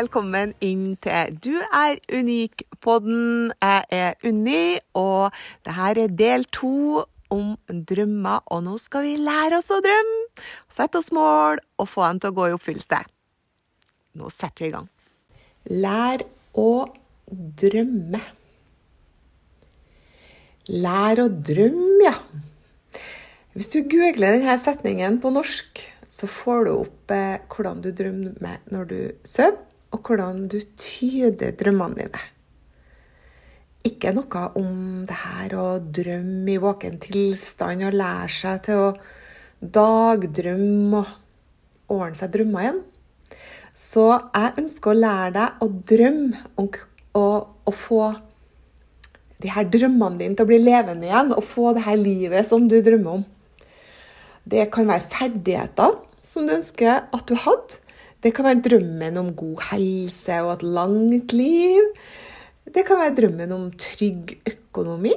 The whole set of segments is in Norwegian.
Velkommen inn til Du er unik-podden. Jeg er Unni, og det her er del to om drømmer. Og nå skal vi lære oss å drømme, sette oss mål og få dem til å gå i oppfyllelse. Nå setter vi i gang. Lær å drømme. Lær å drømme, ja. Hvis du googler denne setningen på norsk, så får du opp eh, hvordan du drømmer når du sover, og hvordan du tyder drømmene dine. Ikke noe om det her å drømme i våken tilstand og lære seg til å dagdrømme og ordne seg drømmer igjen. Så jeg ønsker å lære deg å drømme og, å få de her drømmene dine til å bli levende igjen, og få det her livet som du drømmer om. Det kan være ferdigheter som du ønsker at du hadde. Det kan være drømmen om god helse og et langt liv. Det kan være drømmen om trygg økonomi.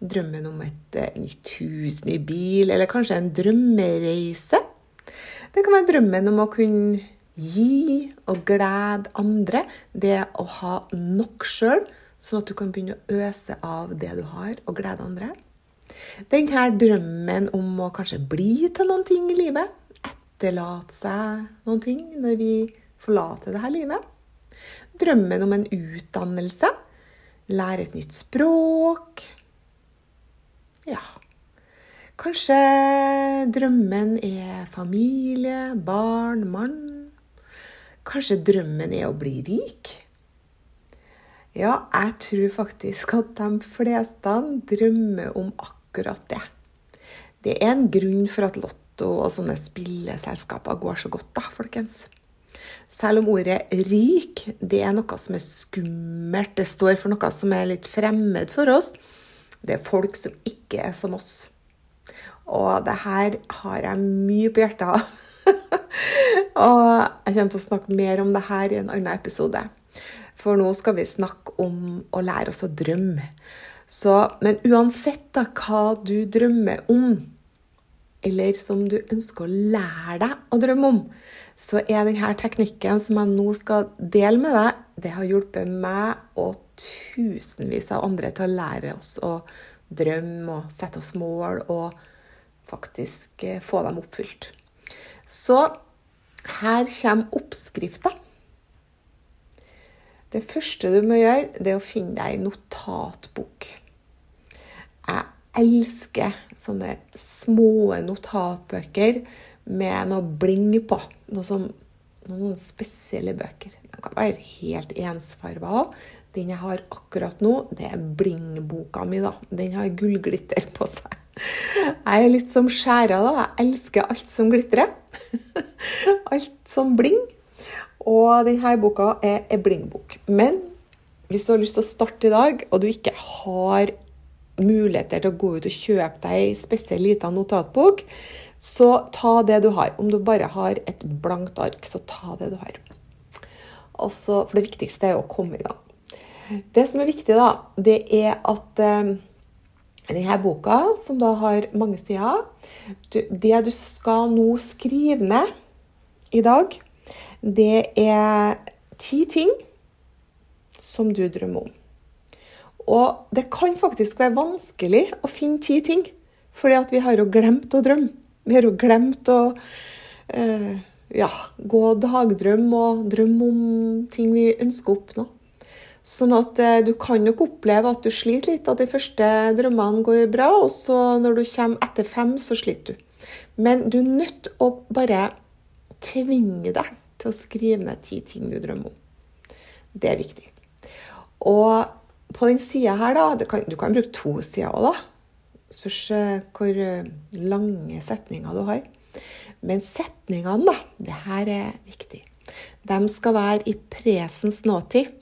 Drømmen om et uh, nytt hus, ny bil, eller kanskje en drømmereise. Det kan være drømmen om å kunne gi og glede andre. Det å ha nok sjøl, sånn at du kan begynne å øse av det du har, og glede andre. Denne drømmen om å kanskje bli til noen ting i livet. Etterlate seg noen ting når vi forlater dette livet. Drømmen om en utdannelse. Lære et nytt språk. Ja. Kanskje drømmen er familie, barn, mann. Kanskje drømmen er å bli rik. Ja, jeg tror faktisk at de fleste drømmer om akkurat det. Det er en grunn for at Lotto og sånne spilleselskaper går så godt, da, folkens. Selv om ordet 'rik' det er noe som er skummelt, det står for noe som er litt fremmed for oss. Det er folk som ikke er som oss. Og det her har jeg mye på hjertet av. og jeg kommer til å snakke mer om det her i en annen episode. For nå skal vi snakke om å lære oss å drømme. Så, men uansett da, hva du drømmer om, eller som du ønsker å lære deg å drømme om, så er denne teknikken som jeg nå skal dele med deg, det har hjulpet meg og tusenvis av andre til å lære oss å drømme og sette oss mål og faktisk eh, få dem oppfylt. Så her kommer oppskrifta. Det første du må gjøre, det er å finne deg en notatbok. Jeg elsker sånne små notatbøker med noe bling på. Noe som, noen spesielle bøker. De kan være helt ensfarga òg. Den jeg har akkurat nå, det er bling-boka mi. da. Den har gullglitter på seg. Jeg er litt som skjæra, da. Jeg elsker alt som glitrer. alt som bling. Og denne boka er ei bling-bok. Men hvis du har lyst til å starte i dag, og du ikke har muligheter til å gå ut og kjøpe deg ei spesiell lita notatbok, så ta det du har. Om du bare har et blankt ark, så ta det du har. Også, for det viktigste er å komme i gang. Det som er viktig, da, det er at eh, denne boka, som da har mange sider du, Det du skal nå skrive ned i dag, det er ti ting som du drømmer om. Og det kan faktisk være vanskelig å finne ti ting, fordi at vi har jo glemt å drømme. Vi har jo glemt å eh, ja, gå dagdrøm og drømme om ting vi ønsker å oppnå. Sånn at eh, du kan nok oppleve at du sliter litt, at de første drømmene går bra, og så når du kommer etter fem, så sliter du. Men du er nødt til å bare tvinge deg til å skrive ned ti ting du drømmer om. Det er viktig. Og på den sida her, da kan, Du kan bruke to sider òg, da. Spørs eh, hvor eh, lange setninger du har. Men setningene, da, det her er viktig. De skal være i presens nåtid.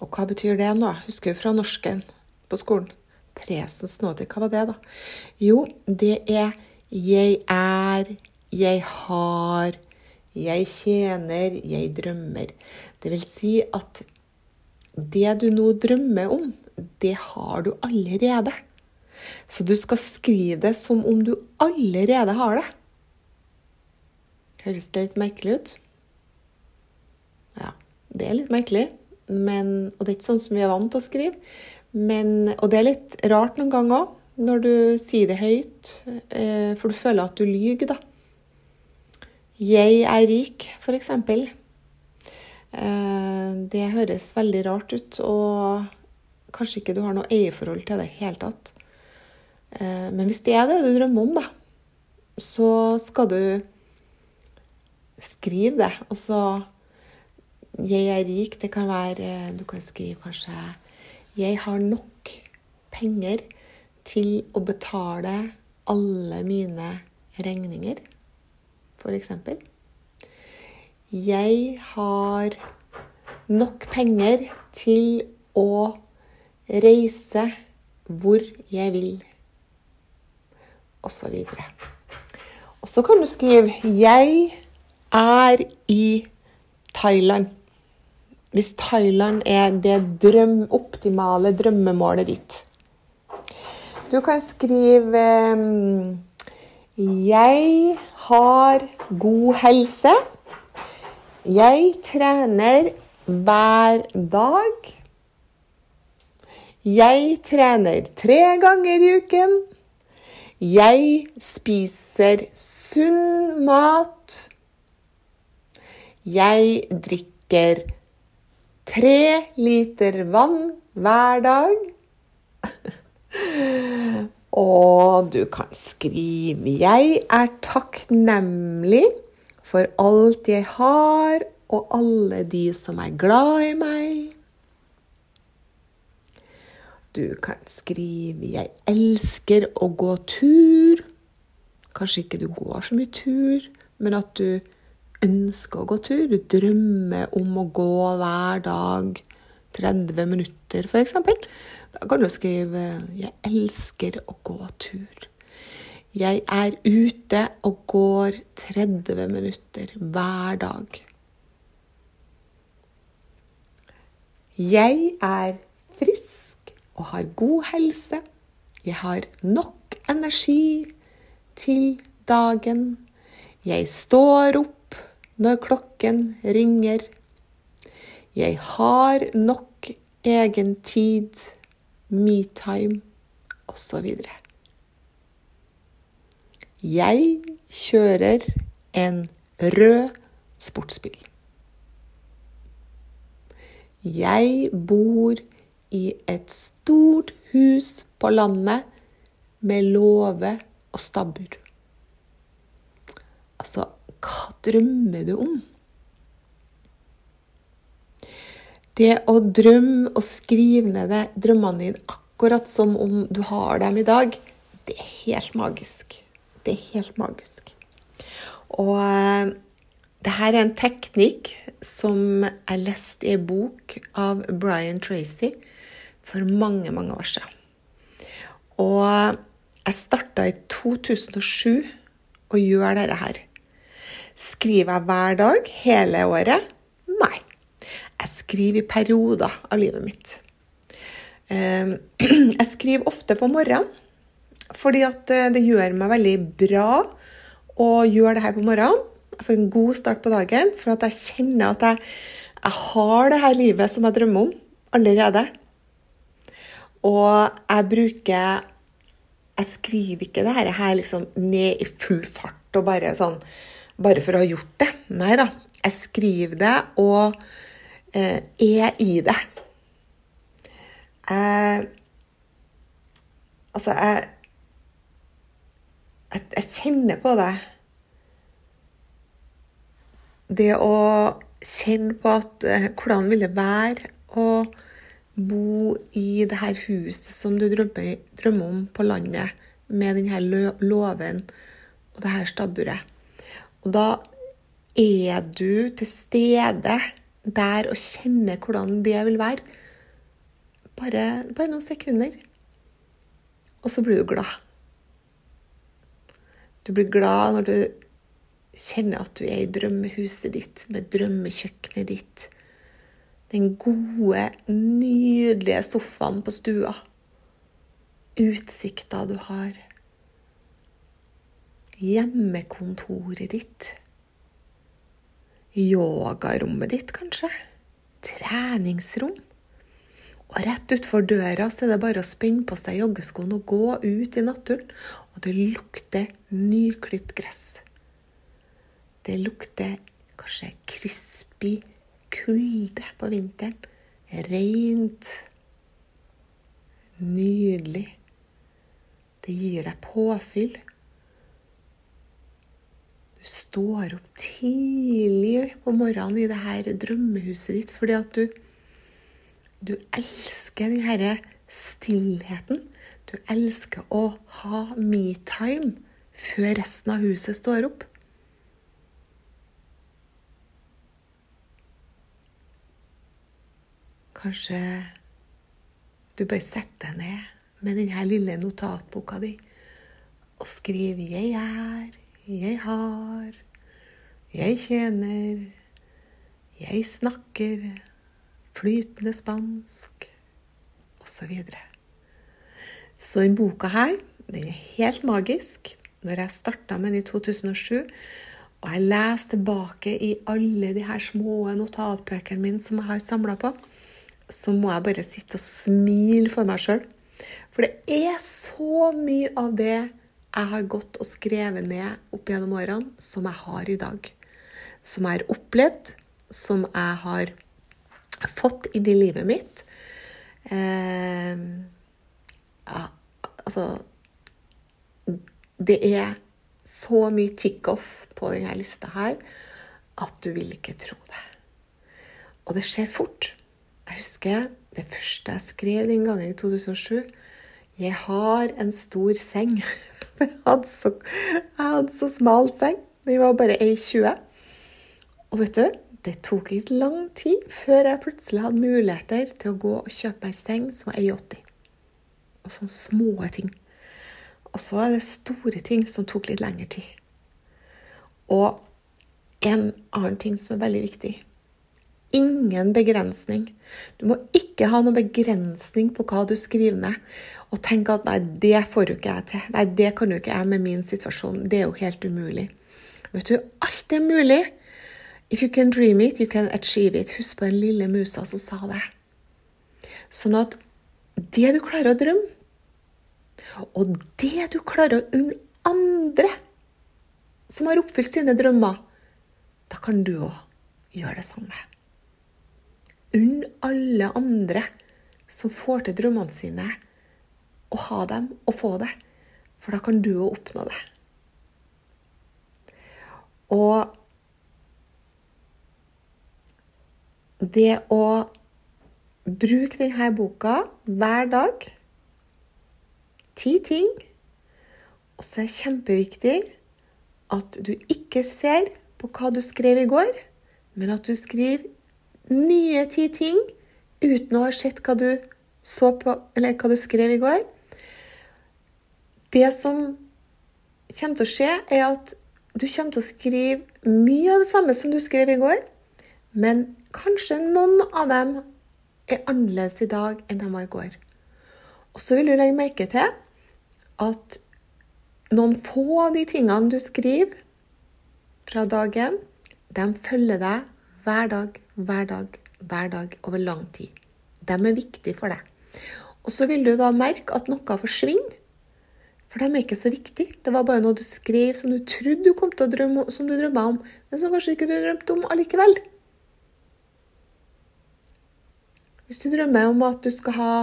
Og hva betyr det nå? Husker du fra norsken på skolen? Presens nåtid, hva var det, da? Jo, det er jeg er, jeg har, jeg tjener, jeg drømmer. Det vil si at det du nå drømmer om, det har du allerede. Så du skal skrive det som om du allerede har det. Høres det litt merkelig ut? Ja, det er litt merkelig. Men, og det er ikke sånn som vi er vant til å skrive. Men, og det er litt rart noen ganger òg, når du sier det høyt. Eh, for du føler at du lyver, da. Jeg er rik, for eksempel. Eh, det høres veldig rart ut, og kanskje ikke du har noe eierforhold til det i det hele tatt. Eh, men hvis det er det du drømmer om, da, så skal du skrive det. Og så 'Jeg er rik', det kan være Du kan skrive kanskje 'Jeg har nok penger til å betale alle mine regninger', f.eks. Jeg har nok penger til å reise hvor jeg vil, osv. Og så kan du skrive 'Jeg er i Thailand'. Hvis Thailand er det drøm, optimale drømmemålet ditt. Du kan skrive 'Jeg har god helse'. Jeg trener hver dag. Jeg trener tre ganger i uken. Jeg spiser sunn mat. Jeg drikker tre liter vann hver dag. Og du kan skrive 'Jeg er takknemlig' for alt jeg har, og alle de som er glad i meg. Du kan skrive 'Jeg elsker å gå tur'. Kanskje ikke du går så mye tur, men at du ønsker å gå tur. Du drømmer om å gå hver dag 30 minutter, f.eks. Da kan du skrive 'Jeg elsker å gå tur'. Jeg er ute og går 30 minutter hver dag. Jeg er frisk og har god helse. Jeg har nok energi til dagen. Jeg står opp når klokken ringer. Jeg har nok egen tid, metime osv. Jeg kjører en rød sportsbil. Jeg bor i et stort hus på landet med låve og stabbur. Altså, hva drømmer du om? Det å drømme og skrive ned det, drømmene dine akkurat som om du har dem i dag, det er helt magisk. Det er helt magisk. Og eh, det her er en teknikk som jeg leste i en bok av Brian Tracy for mange, mange år siden. Og jeg starta i 2007 å gjøre dette her. Skriver jeg hver dag hele året? Nei. Jeg skriver i perioder av livet mitt. Eh, jeg skriver ofte på morgenen. Fordi at eh, det gjør meg veldig bra å gjøre det her på morgenen. Jeg får en god start på dagen, for at jeg kjenner at jeg, jeg har det her livet som jeg drømmer om, allerede. Og jeg bruker Jeg skriver ikke det her liksom ned i full fart og bare sånn bare for å ha gjort det. Nei da. Jeg skriver det og eh, er i det. Eh, Altså, jeg, jeg, jeg kjenner på det. Det å kjenne på at eh, hvordan vil det være å bo i det her huset som du drømmer, drømmer om på landet, med denne låven og det her stabburet. Og da er du til stede der og kjenner hvordan det vil være. Bare, bare noen sekunder. Og så blir du glad. Du blir glad når du kjenner at du er i drømmehuset ditt med drømmekjøkkenet ditt. Den gode, nydelige sofaen på stua. Utsikta du har. Hjemmekontoret ditt. Yogarommet ditt, kanskje. Treningsrom. Og rett utfor døra så er det bare å spenne på seg joggeskoene og gå ut i naturen. Og det lukter nyklipt gress. Det lukter kanskje crispy kulde på vinteren. Rent. Nydelig. Det gir deg påfyll. Du står opp tidlig på morgenen i det her drømmehuset ditt fordi at du du elsker den herre stillheten. Du elsker å ha me-time før resten av huset står opp. Kanskje du bare setter deg ned med denne lille notatboka di og skriver 'Jeg er', 'Jeg har', 'Jeg tjener', 'Jeg snakker' flytende spansk osv. Så, den boka her, den er helt magisk. Når jeg starta med den i 2007, og jeg leser tilbake i alle de her små notatbøkene mine som jeg har samla på, så må jeg bare sitte og smile for meg sjøl. For det er så mye av det jeg har gått og skrevet ned opp gjennom årene, som jeg har i dag. Som jeg har opplevd, som jeg har fått inn i livet mitt. Eh, altså Det er så mye tick-off på denne lista her at du vil ikke tro det. Og det skjer fort. Jeg husker det første jeg skrev den gangen i 2007. Jeg har en stor seng. Jeg hadde så, jeg hadde så smal seng. Den var bare 1,20. Og vet du, det tok ikke lang tid før jeg plutselig hadde muligheter til å gå og kjøpe meg seng som var 1,80. Og sånne små ting. Og så er det store ting som tok litt lengre tid. Og en annen ting som er veldig viktig ingen begrensning. Du må ikke ha noen begrensning på hva du skriver ned. Og tenke at nei, det får jo ikke jeg til. Nei, det kan jo ikke jeg med min situasjon. Det er jo helt umulig. Vet du, alt er mulig. If you can dream it, you can achieve it. Husk på den lille musa som sa det. Sånn at det du klarer å drømme, og det du klarer å unne andre som har oppfylt sine drømmer, da kan du òg gjøre det samme. Unn alle andre som får til drømmene sine, å ha dem og få det. For da kan du òg oppnå det. Og det å bruke denne boka hver dag Ti ting. Og så er det kjempeviktig at du ikke ser på hva du skrev i går, men at du skriver nye ti ting uten å ha sett hva du på, hva du skrev i går. Det som kommer til å skje, er at du kommer til å skrive mye av det samme som du skrev i går, men Kanskje noen av dem er annerledes i dag enn de var i går. Og så vil du legge merke til at noen få av de tingene du skriver fra dagen, de følger deg hver dag, hver dag, hver dag over lang tid. De er viktige for deg. Og så vil du da merke at noe forsvinner. For de er ikke så viktige. Det var bare noe du skrev som du trodde du kom til å drømme som du om, men som kanskje ikke du drømte om allikevel. Hvis du drømmer om at du skal ha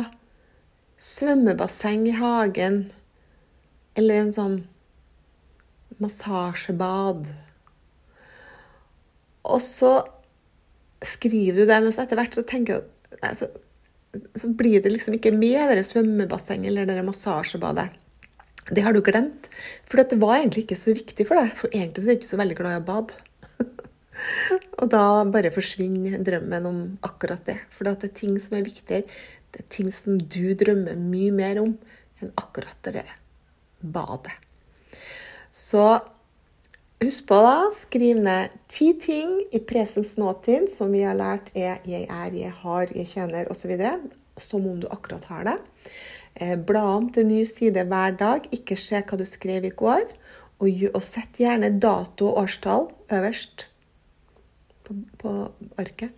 svømmebasseng i hagen. Eller en sånn massasjebad. Og så skriver du det, men så etter hvert så tenker du nei, så, så, blir det liksom ikke med det svømmebassenget eller det massasjebadet. Det har du glemt. For det var egentlig ikke så viktig for deg. For egentlig så er du ikke så veldig glad i å bade. og da bare forsvinner drømmen om akkurat det. For det er ting som er viktigere. Det er ting som du drømmer mye mer om enn akkurat det badet. Så husk på, da, skriv ned ti ting i presens nåtid som vi har lært er 'jeg er', 'jeg har', 'jeg kjenner' osv. Som om du akkurat har det. Eh, bla om til ny side hver dag. Ikke se hva du skrev i går. Og sett gjerne dato og årstall øverst på, på arket.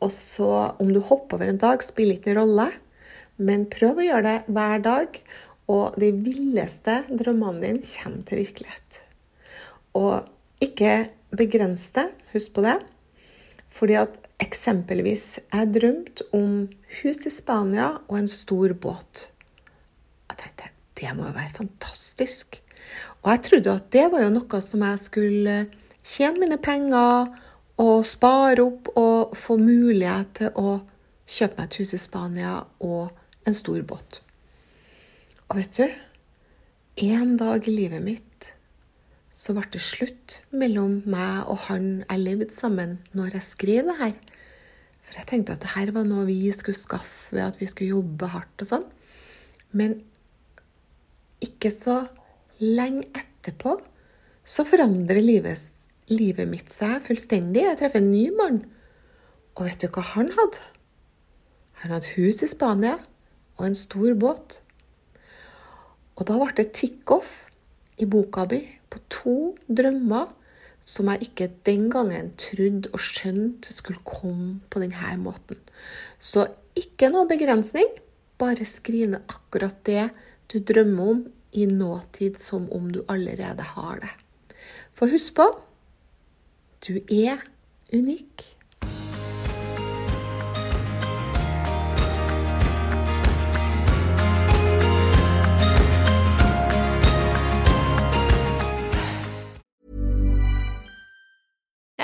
Og så, om du hopper over en dag, spiller ikke noen rolle. Men prøv å gjøre det hver dag. Og de villeste drømmene dine kommer til virkelighet. Og ikke begrens det, husk på det. Fordi at eksempelvis jeg drømte om hus i Spania og en stor båt. Jeg tenkte det må jo være fantastisk. Og jeg trodde at det var jo noe som jeg skulle tjene mine penger og spare opp og få mulighet til å kjøpe meg et hus i Spania og en stor båt. Og vet du, en dag i livet mitt så ble det slutt mellom meg og han jeg levde sammen, når jeg skrev det her. For jeg tenkte at det her var noe vi skulle skaffe ved at vi skulle jobbe hardt og sånn. Men ikke så lenge etterpå så forandrer livet, livet mitt seg fullstendig. Jeg treffer en ny mann. Og vet du hva han hadde? Han hadde hus i Spania og en stor båt. Og da ble det tick-off i boka mi på to drømmer som jeg ikke den gangen trodde og skjønte skulle komme på denne måten. Så ikke noe begrensning. Bare skriv ned akkurat det du drømmer om i nåtid, som om du allerede har det. For husk på du er unik.